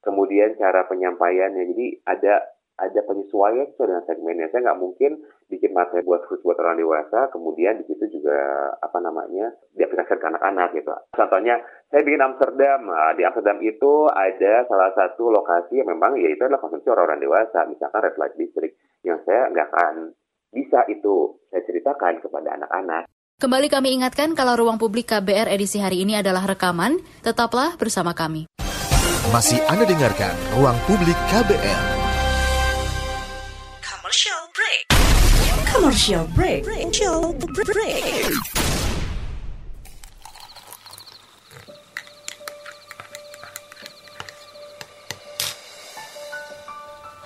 kemudian cara penyampaiannya. Jadi ada ada penyesuaian sesuai dengan segmennya. Saya nggak mungkin bikin materi buat khusus buat orang dewasa, kemudian di situ juga apa namanya diaplikasikan ke anak-anak gitu. Contohnya, saya bikin Amsterdam. Nah, di Amsterdam itu ada salah satu lokasi yang memang ya itu adalah konsumsi orang-orang dewasa, misalkan Red Light District, yang saya nggak akan bisa itu saya ceritakan kepada anak-anak. Kembali kami ingatkan kalau ruang publik KBR edisi hari ini adalah rekaman, tetaplah bersama kami. Masih Anda dengarkan Ruang Publik KBR. Commercial break. Commercial break. Commercial break.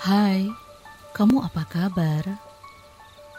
Hai, kamu apa kabar?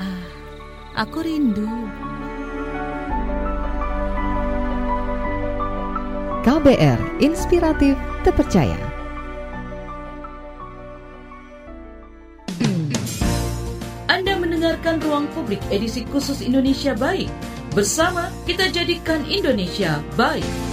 Ah, aku rindu. KBR Inspiratif Terpercaya. Anda mendengarkan Ruang Publik edisi khusus Indonesia Baik. Bersama kita jadikan Indonesia baik.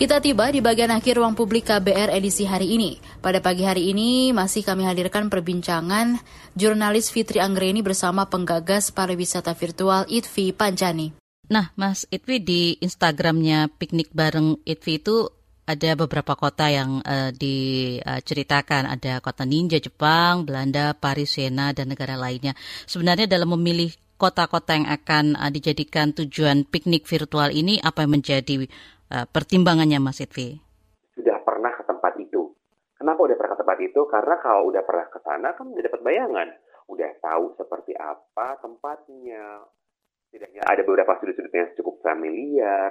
Kita tiba di bagian akhir ruang publik KBR edisi hari ini. Pada pagi hari ini masih kami hadirkan perbincangan jurnalis Fitri Anggreni bersama penggagas pariwisata virtual ITVI Pancani. Nah, Mas Itvi di Instagramnya piknik bareng Itvi itu ada beberapa kota yang uh, diceritakan. Ada kota ninja Jepang, Belanda, Paris, Siena, dan negara lainnya. Sebenarnya dalam memilih kota-kota yang akan uh, dijadikan tujuan piknik virtual ini, apa yang menjadi uh, pertimbangannya Mas Itvi? Sudah pernah ke tempat itu. Kenapa udah pernah ke tempat itu? Karena kalau udah pernah ke sana kan udah dapat bayangan. Udah tahu seperti apa tempatnya. Tidaknya ada beberapa sudut-sudut yang cukup familiar.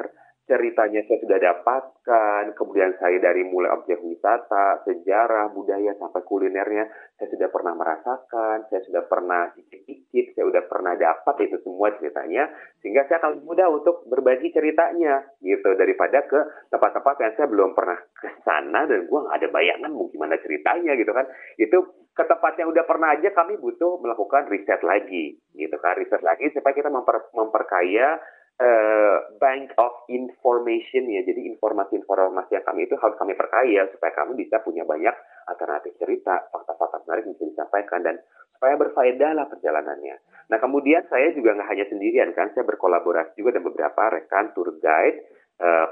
Ceritanya saya sudah dapatkan. Kemudian saya dari mulai objek wisata, sejarah, budaya, sampai kulinernya. Saya sudah pernah merasakan. Saya sudah pernah cicip-cicip. Saya sudah pernah dapat itu semua ceritanya. Sehingga saya akan mudah untuk berbagi ceritanya. gitu Daripada ke tempat-tempat yang saya belum pernah ke sana. Dan gue nggak ada bayangan mau gimana ceritanya gitu kan. Itu ke tempat yang udah pernah aja kami butuh melakukan riset lagi gitu kan riset lagi supaya kita memper, memperkaya uh, bank of information ya. Jadi informasi-informasi yang kami itu harus kami perkaya supaya kami bisa punya banyak alternatif cerita fakta-fakta menarik yang bisa disampaikan dan supaya berfaedah lah perjalanannya. Nah kemudian saya juga nggak hanya sendirian kan saya berkolaborasi juga dengan beberapa rekan tour guide uh,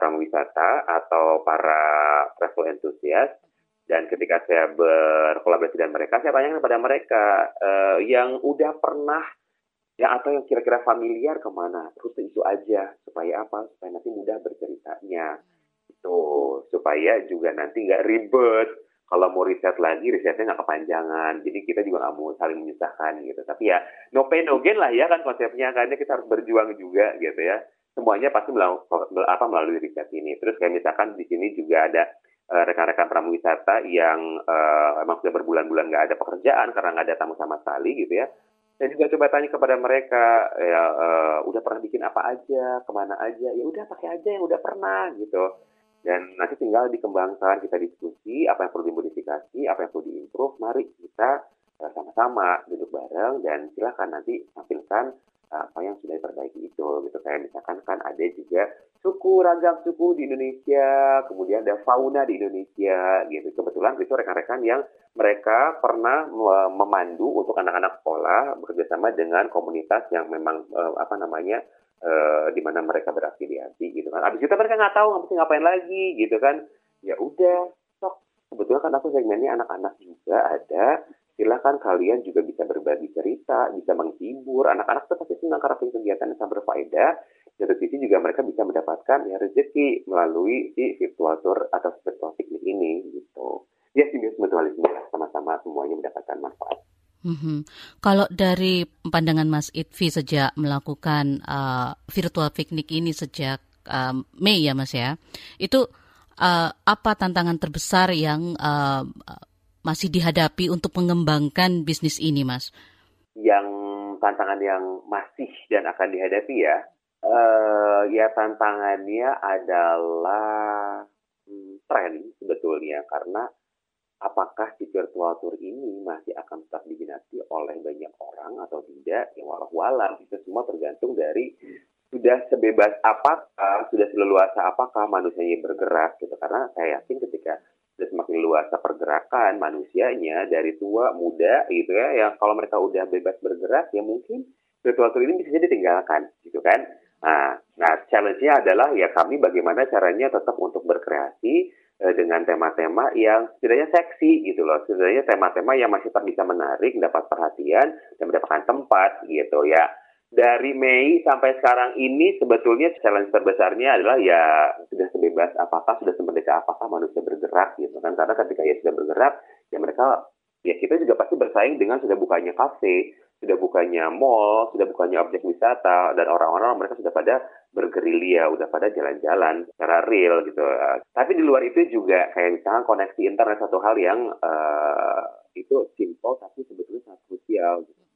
atau para travel enthusiast. Dan ketika saya berkolaborasi dengan mereka, saya tanyakan kepada mereka uh, yang udah pernah ya atau yang kira-kira familiar ke mana, rute itu aja supaya apa? Supaya nanti mudah berceritanya. Itu supaya juga nanti nggak ribet. Kalau mau riset lagi, risetnya nggak kepanjangan. Jadi kita juga nggak mau saling menyusahkan gitu. Tapi ya no pain no gain lah ya kan konsepnya. Karena kita harus berjuang juga gitu ya. Semuanya pasti melalui, apa, melalui riset ini. Terus kayak misalkan di sini juga ada rekan-rekan pramuwisata yang uh, emang sudah berbulan-bulan nggak ada pekerjaan karena nggak ada tamu sama sekali gitu ya. Saya juga coba tanya kepada mereka, ya uh, udah pernah bikin apa aja, ke mana aja, ya udah pakai aja yang udah pernah gitu. Dan nanti tinggal dikembangkan, kita diskusi apa yang perlu dimodifikasi, apa yang perlu diimprove. Mari kita uh, sama-sama duduk bareng dan silakan nanti tampilkan apa yang sudah diperbaiki itu gitu kayak misalkan kan ada juga suku ragam suku di Indonesia, kemudian ada fauna di Indonesia gitu. Kebetulan itu rekan-rekan yang mereka pernah memandu untuk anak-anak sekolah bekerjasama dengan komunitas yang memang uh, apa namanya uh, di mana mereka berafiliasi gitu kan. Abis itu mereka nggak tahu mesti ngapain lagi gitu kan. Ya udah. Kebetulan kan aku segmennya anak-anak juga ada silahkan kalian juga bisa berbagi cerita, bisa menghibur. Anak-anak itu pasti senang karena kegiatan yang sangat berfaedah. Dari sisi juga mereka bisa mendapatkan ya rezeki melalui si virtual tour atau virtual piknik ini gitu. Ya simbios mutualisme sama-sama semuanya mendapatkan manfaat. Mm-hmm. Kalau dari pandangan Mas Itvi sejak melakukan uh, virtual piknik ini sejak uh, Mei ya Mas ya, itu uh, apa tantangan terbesar yang uh, masih dihadapi untuk mengembangkan bisnis ini Mas? Yang tantangan yang masih dan akan dihadapi ya, Uh, ya tantangannya adalah hmm, tren sebetulnya. Karena apakah si virtual tour ini masih akan tetap diminati oleh banyak orang atau tidak? Ya walau walam itu semua tergantung dari sudah sebebas apakah sudah seleluasa apakah manusianya bergerak gitu. Karena saya yakin ketika sudah semakin luasa pergerakan manusianya dari tua muda gitu ya yang kalau mereka udah bebas bergerak ya mungkin tour ini bisa jadi tinggalkan gitu kan Nah, nah challenge-nya adalah ya kami bagaimana caranya tetap untuk berkreasi eh, dengan tema-tema yang setidaknya seksi gitu loh. Setidaknya tema-tema yang masih tetap bisa menarik, mendapat perhatian, dan mendapatkan tempat gitu ya. Dari Mei sampai sekarang ini sebetulnya challenge terbesarnya adalah ya sudah sebebas apakah, sudah semerdeka apakah manusia bergerak gitu kan. Karena ketika ya sudah bergerak, ya mereka ya kita juga pasti bersaing dengan sudah bukanya kafe, sudah bukanya mall, sudah bukanya objek wisata, dan orang-orang mereka sudah pada bergerilya, udah pada jalan-jalan secara real gitu. Tapi di luar itu juga kayak misalnya koneksi internet satu hal yang uh, itu simple tapi sebetulnya sangat krusial. Gitu.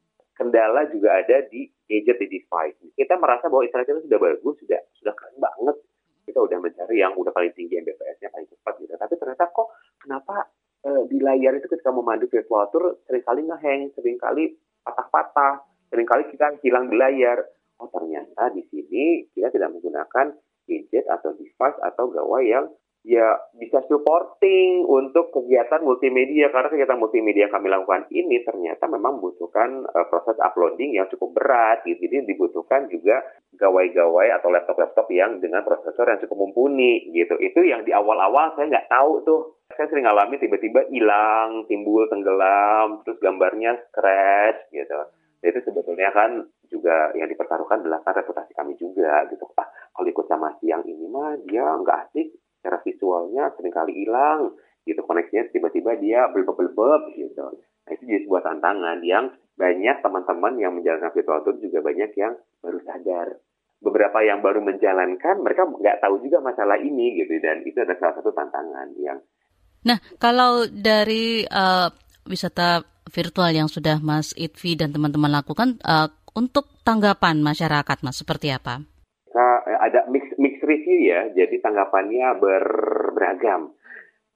Kendala juga ada di gadget di device. Kita merasa bahwa internet itu sudah bagus, sudah sudah keren banget. Kita udah mencari yang udah paling tinggi Mbps-nya paling cepat gitu. Tapi ternyata kok kenapa uh, di layar itu ketika memandu virtual tour sering kali ngeheng, sering kali patah-patah, sering kali kita hilang di layar. Oh ternyata di sini kita tidak menggunakan gadget atau device atau gawai yang ya bisa supporting untuk kegiatan multimedia. Karena kegiatan multimedia yang kami lakukan ini ternyata memang membutuhkan uh, proses uploading yang cukup berat gitu. jadi dibutuhkan juga gawai-gawai atau laptop-laptop yang dengan prosesor yang cukup mumpuni gitu. Itu yang di awal-awal saya nggak tahu tuh. Saya sering alami tiba-tiba hilang timbul tenggelam terus gambarnya crash gitu. Nah, itu sebetulnya kan juga yang dipertaruhkan adalah kan reputasi kami juga gitu. Ah kalau ikut sama siang ini mah dia nggak asik secara visualnya sering kali hilang gitu. Koneksinya tiba-tiba dia belbeb-belbeb gitu. Nah itu jadi sebuah tantangan yang banyak teman-teman yang menjalankan virtual tour juga banyak yang baru sadar. Beberapa yang baru menjalankan mereka nggak tahu juga masalah ini gitu. Dan itu adalah salah satu tantangan yang nah kalau dari uh, wisata virtual yang sudah Mas Itvi dan teman-teman lakukan uh, untuk tanggapan masyarakat Mas seperti apa? ada mix mix review ya, jadi tanggapannya ber, beragam.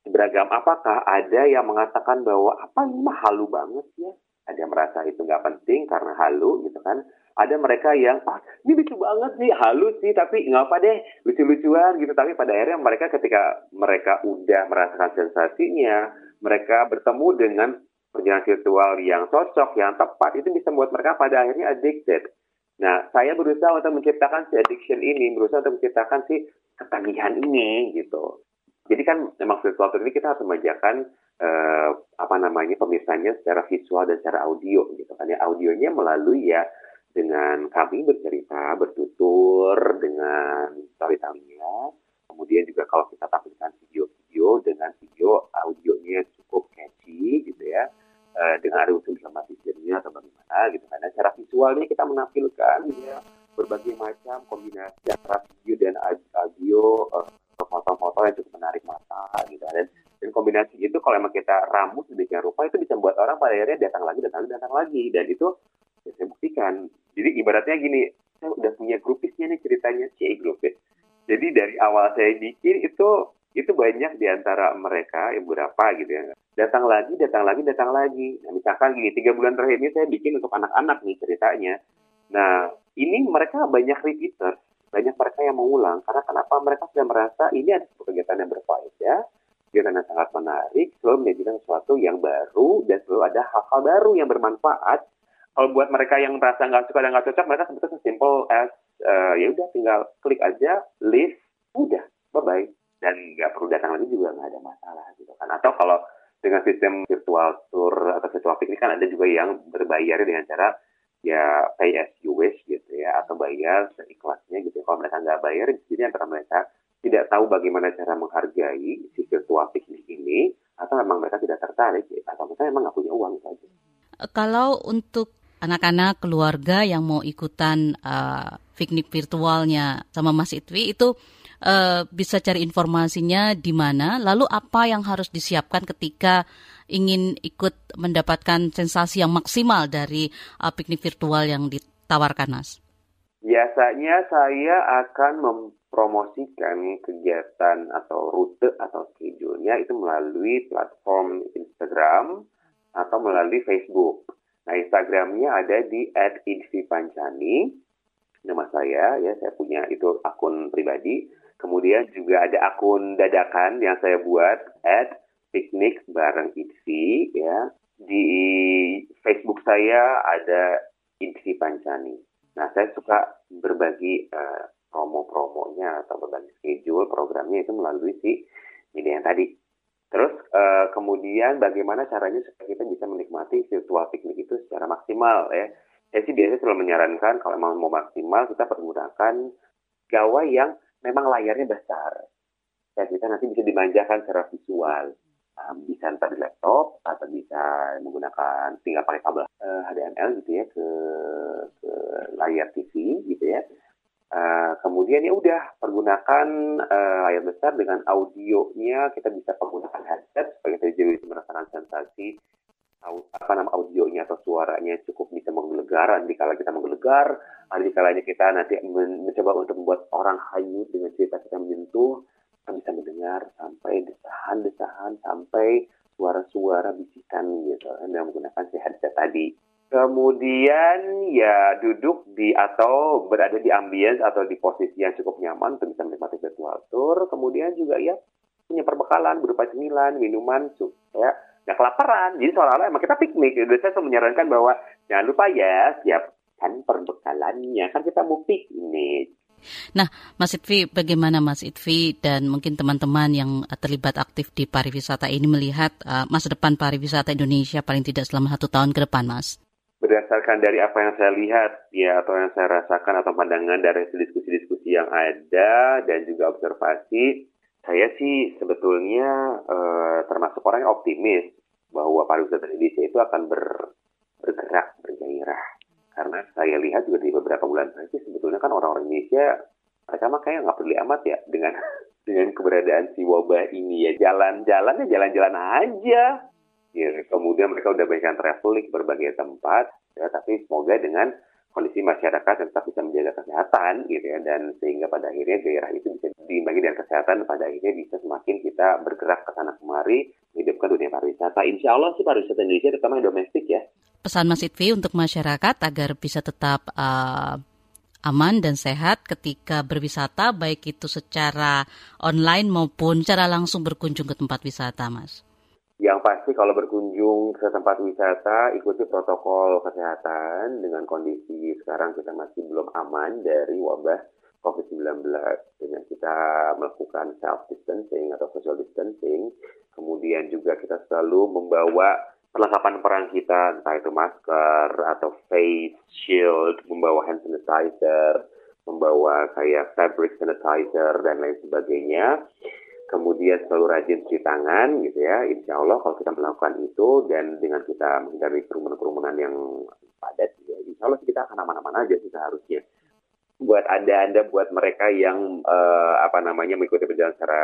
Beragam apakah ada yang mengatakan bahwa apa ini mah halu banget ya? Ada yang merasa itu nggak penting karena halu gitu kan. Ada mereka yang ah ini lucu banget sih, halu sih tapi nggak apa deh lucu-lucuan gitu. Tapi pada akhirnya mereka ketika mereka udah merasakan sensasinya, mereka bertemu dengan perjalanan virtual yang cocok, yang tepat, itu bisa membuat mereka pada akhirnya addicted Nah, saya berusaha untuk menciptakan si addiction ini, berusaha untuk menciptakan si ketagihan ini gitu. Jadi kan memang virtual tour ini kita harus memanjakan eh, apa namanya pemirsanya secara visual dan secara audio gitu kan ya. Audionya melalui ya dengan kami bercerita, bertutur dengan storytellingnya. Kemudian juga kalau kita tampilkan video-video dengan video audionya cukup catchy gitu ya uh, dengan ada unsur dramatisirnya atau bagaimana gitu. Kan. Secara visualnya kita menampilkan ya berbagai macam kombinasi antara video dan audio uh, foto-foto yang cukup menarik mata gitu dan dan kombinasi itu kalau emang kita ramu sedemikian rupa itu bisa membuat orang pada akhirnya datang lagi datang lagi datang lagi. Dan itu ya saya buktikan. Jadi ibaratnya gini saya udah punya grupisnya nih ceritanya C grupis jadi dari awal saya bikin itu itu banyak di antara mereka beberapa gitu ya. Datang lagi datang lagi datang lagi. Nah, misalkan gini tiga bulan terakhir ini saya bikin untuk anak-anak nih ceritanya. Nah ini mereka banyak repeater banyak mereka yang mengulang. Karena kenapa? Mereka sudah merasa ini ada sebuah kegiatan yang berfaedah, kegiatan yang sangat menarik, selalu menjadikan sesuatu yang baru dan selalu ada hal-hal baru yang bermanfaat. Kalau buat mereka yang merasa nggak suka dan nggak cocok, mereka sebetulnya simple as uh, ya udah tinggal klik aja, list, udah, bye bye dan nggak perlu datang lagi juga nggak ada masalah gitu kan. Atau kalau dengan sistem virtual tour atau virtual piknik kan ada juga yang berbayar dengan cara ya pay as you wish gitu ya atau bayar seikhlasnya gitu. Kalau mereka nggak bayar, jadi antara mereka tidak tahu bagaimana cara menghargai si virtual piknik ini atau memang mereka tidak tertarik ya, atau mereka memang nggak punya uang saja. Kalau untuk anak-anak keluarga yang mau ikutan uh, piknik virtualnya sama Mas Itwi itu uh, bisa cari informasinya di mana lalu apa yang harus disiapkan ketika ingin ikut mendapatkan sensasi yang maksimal dari uh, piknik virtual yang ditawarkan, Mas? Biasanya saya akan mempromosikan kegiatan atau rute atau schedule-nya itu melalui platform Instagram atau melalui Facebook. Nah, Instagramnya ada di @idvipancani, nama saya ya, saya punya itu akun pribadi. Kemudian juga ada akun dadakan yang saya buat at piknik bareng Idvi ya. Di Facebook saya ada Idvi Pancani. Nah, saya suka berbagi uh, promo-promonya atau berbagi schedule programnya itu melalui si media yang tadi. Terus uh, kemudian bagaimana caranya kita bisa menikmati virtual piknik itu secara maksimal ya. Saya sih biasanya selalu menyarankan kalau memang mau maksimal kita menggunakan gawai yang memang layarnya besar. Dan kita nanti bisa dimanjakan secara visual um, bisa entah di laptop atau bisa menggunakan tinggal pakai kabel uh, eh, HDMI gitu ya ke, ke layar TV gitu ya. Uh, kemudian ya udah pergunakan uh, layar besar dengan audionya kita bisa menggunakan headset supaya kita jadi merasakan sensasi apa nama audionya atau suaranya cukup bisa menggelegar di kala kita menggelegar di kalanya kita nanti mencoba untuk membuat orang hanyut dengan cerita kita menyentuh kita bisa mendengar sampai desahan-desahan sampai suara-suara bisikan gitu dengan menggunakan si headset tadi. Kemudian ya duduk di atau berada di ambience atau di posisi yang cukup nyaman untuk bisa menikmati virtual tour. Kemudian juga ya punya perbekalan berupa cemilan, minuman, ya nggak kelaparan. Jadi seolah-olah emang kita piknik. Jadi saya menyarankan bahwa jangan lupa ya siapkan perbekalannya. Kan kita mau piknik. Nah, Mas Itvi, bagaimana Mas Itvi dan mungkin teman-teman yang terlibat aktif di pariwisata ini melihat uh, masa depan pariwisata Indonesia paling tidak selama satu tahun ke depan, Mas? Berdasarkan dari apa yang saya lihat ya atau yang saya rasakan atau pandangan dari diskusi-diskusi yang ada dan juga observasi, saya sih sebetulnya uh, termasuk orang yang optimis bahwa pariwisata Indonesia itu akan ber, bergerak, bergairah karena saya lihat juga di beberapa bulan terakhir sebetulnya kan orang-orang Indonesia mereka mah kayak nggak peduli amat ya dengan dengan keberadaan si wabah ini ya. Jalan-jalan ya jalan-jalan aja. Ya kemudian mereka udah banyak traveling ke berbagai tempat ya tapi semoga dengan kondisi masyarakat yang tetap bisa menjaga kesehatan gitu ya. Dan sehingga pada akhirnya daerah itu bisa diimbangi dengan kesehatan pada akhirnya bisa semakin kita bergerak ke sana kemari menghidupkan dunia pariwisata. Insya Allah sih pariwisata Indonesia terutama yang domestik ya pesan Mas Itvi untuk masyarakat agar bisa tetap uh, aman dan sehat ketika berwisata baik itu secara online maupun secara langsung berkunjung ke tempat wisata Mas? Yang pasti kalau berkunjung ke tempat wisata ikuti protokol kesehatan dengan kondisi sekarang kita masih belum aman dari wabah COVID-19 dengan kita melakukan self distancing atau social distancing kemudian juga kita selalu membawa perlengkapan perang kita, entah itu masker atau face shield, membawa hand sanitizer, membawa kayak fabric sanitizer dan lain sebagainya. Kemudian selalu rajin cuci tangan gitu ya. Insya Allah kalau kita melakukan itu dan dengan kita menghindari kerumunan-kerumunan yang padat, ya, insya Allah kita akan aman-aman aja sih seharusnya buat anda anda buat mereka yang uh, apa namanya mengikuti perjalanan secara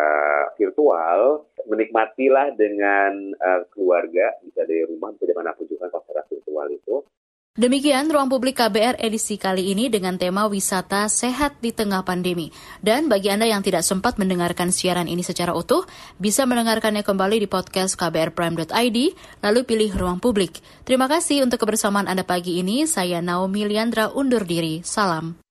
virtual menikmatilah dengan uh, keluarga bisa dari rumah bisa di mana pun juga kalau secara virtual itu Demikian ruang publik KBR edisi kali ini dengan tema wisata sehat di tengah pandemi. Dan bagi Anda yang tidak sempat mendengarkan siaran ini secara utuh, bisa mendengarkannya kembali di podcast kbrprime.id, lalu pilih ruang publik. Terima kasih untuk kebersamaan Anda pagi ini. Saya Naomi Liandra undur diri. Salam.